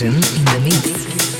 Vision in the mix.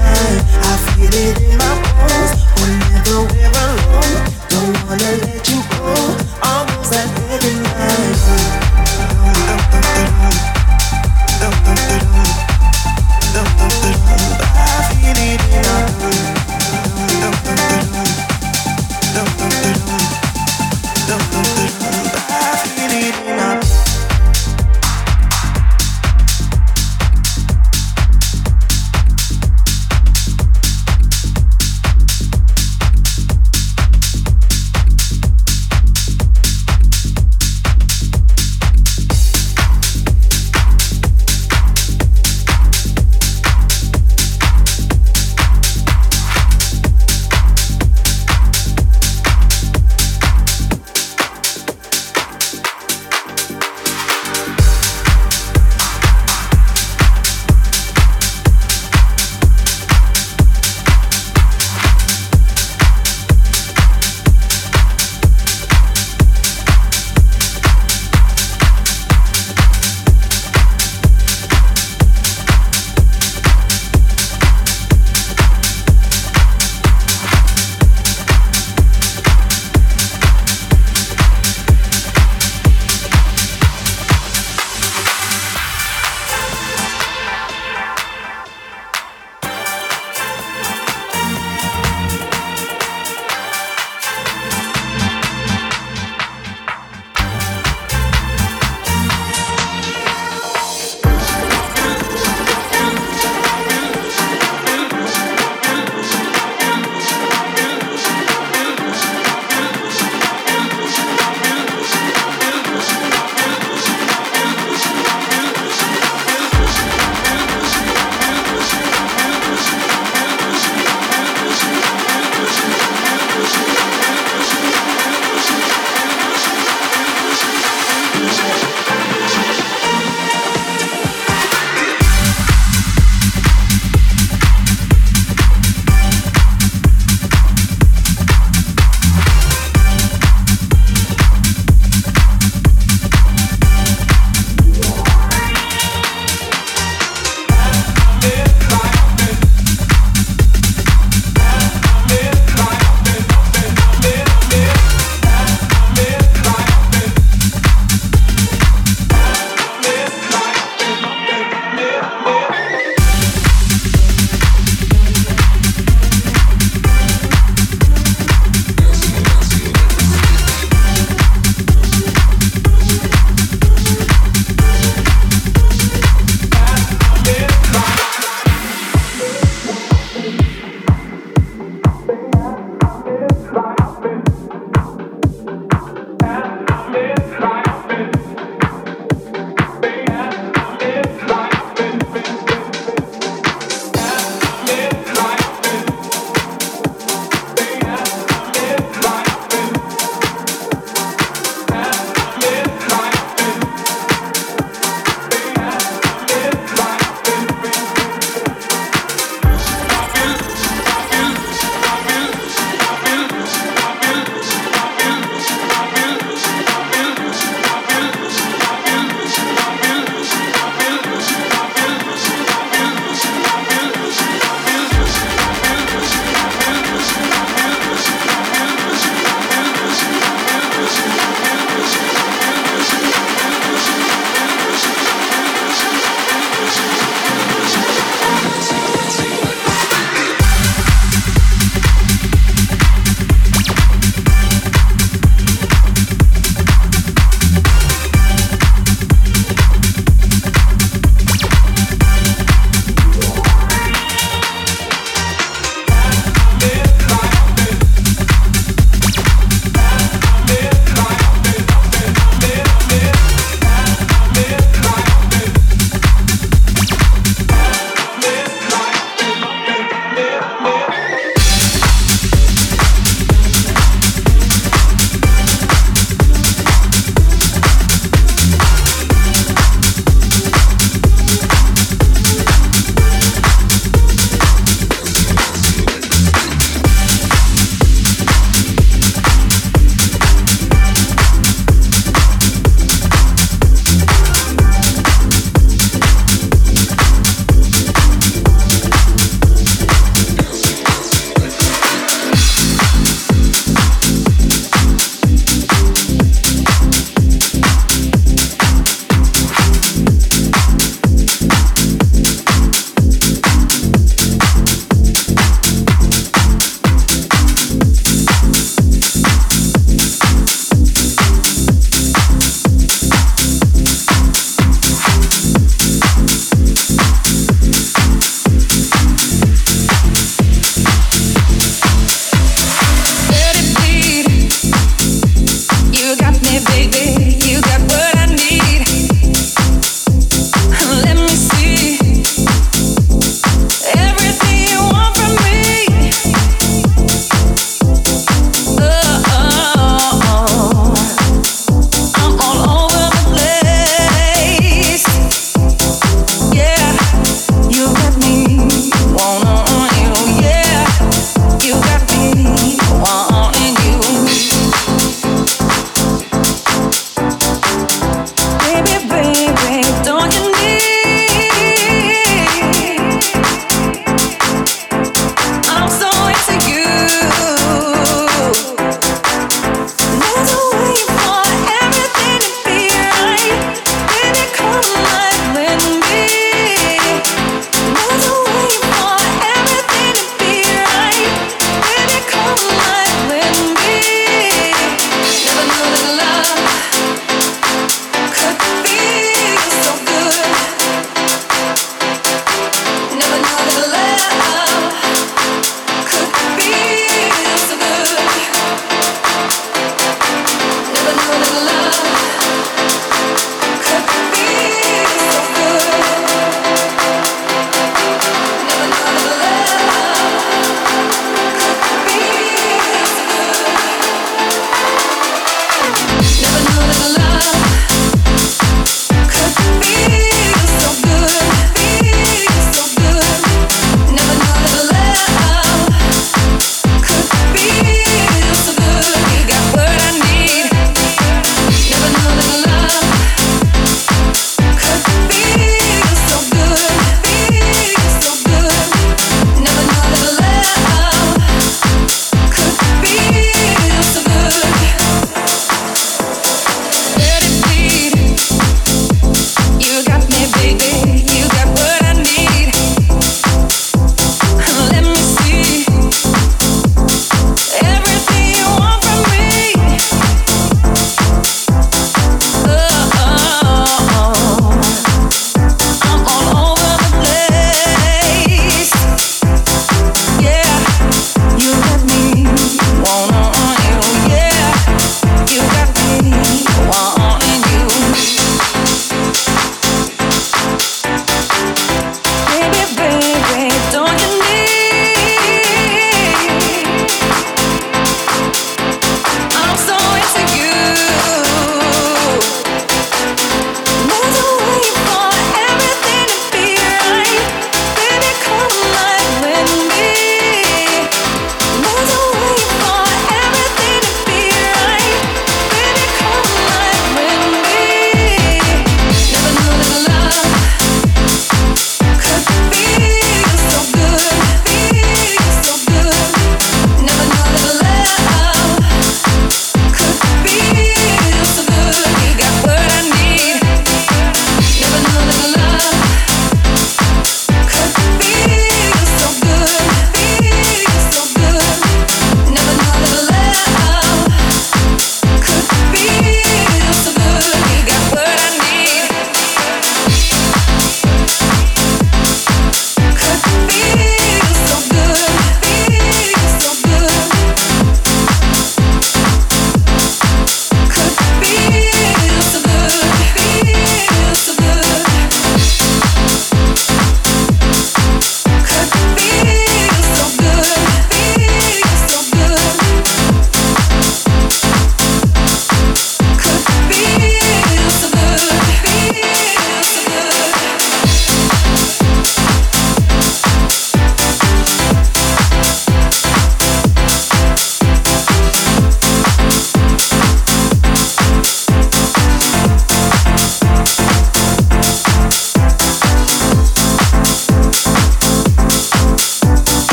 I feel it in my